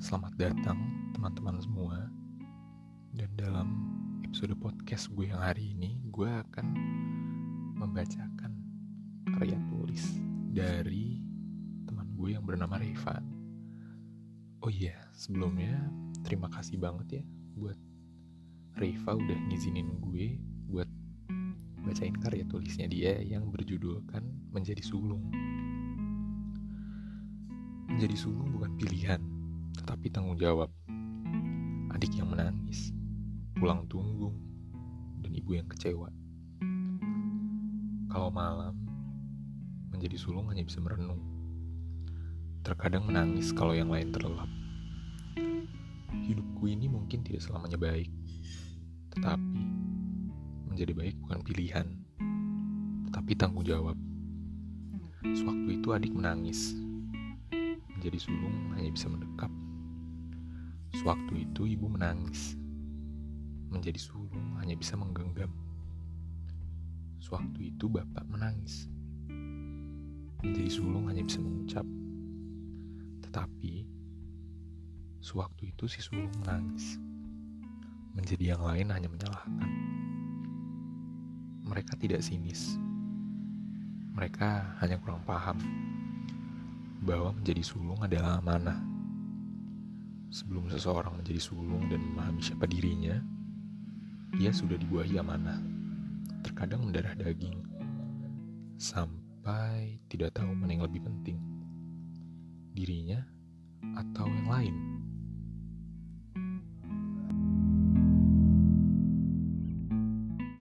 Selamat datang teman-teman semua. Dan dalam episode podcast gue yang hari ini Gue akan membacakan karya tulis dari teman gue yang bernama Reva. Oh iya, sebelumnya terima kasih banget ya Buat Reva udah ngizinin gue buat bacain karya tulisnya dia yang berjudulkan Menjadi Sulung. Menjadi sulung bukan pilihan, tetapi tanggung jawab. Adik yang menangis, pulang tunggung, dan ibu yang kecewa. Kalau malam, menjadi sulung hanya bisa merenung. Terkadang menangis kalau yang lain terlelap. Hidupku ini mungkin tidak selamanya baik, tetapi menjadi baik bukan pilihan, tetapi tanggung jawab. Sewaktu itu adik menangis, menjadi sulung hanya bisa mendekap. Sewaktu itu ibu menangis. Menjadi sulung hanya bisa menggenggam. Sewaktu itu bapak menangis. Menjadi sulung hanya bisa mengucap. Tetapi sewaktu itu si sulung menangis. Menjadi yang lain hanya menyalahkan. Mereka tidak sinis. Mereka hanya kurang paham bahwa menjadi sulung adalah amanah. Sebelum seseorang menjadi sulung dan memahami siapa dirinya, ia sudah dibuahi amanah. Terkadang mendarah daging, sampai tidak tahu mana yang lebih penting, dirinya atau yang lain.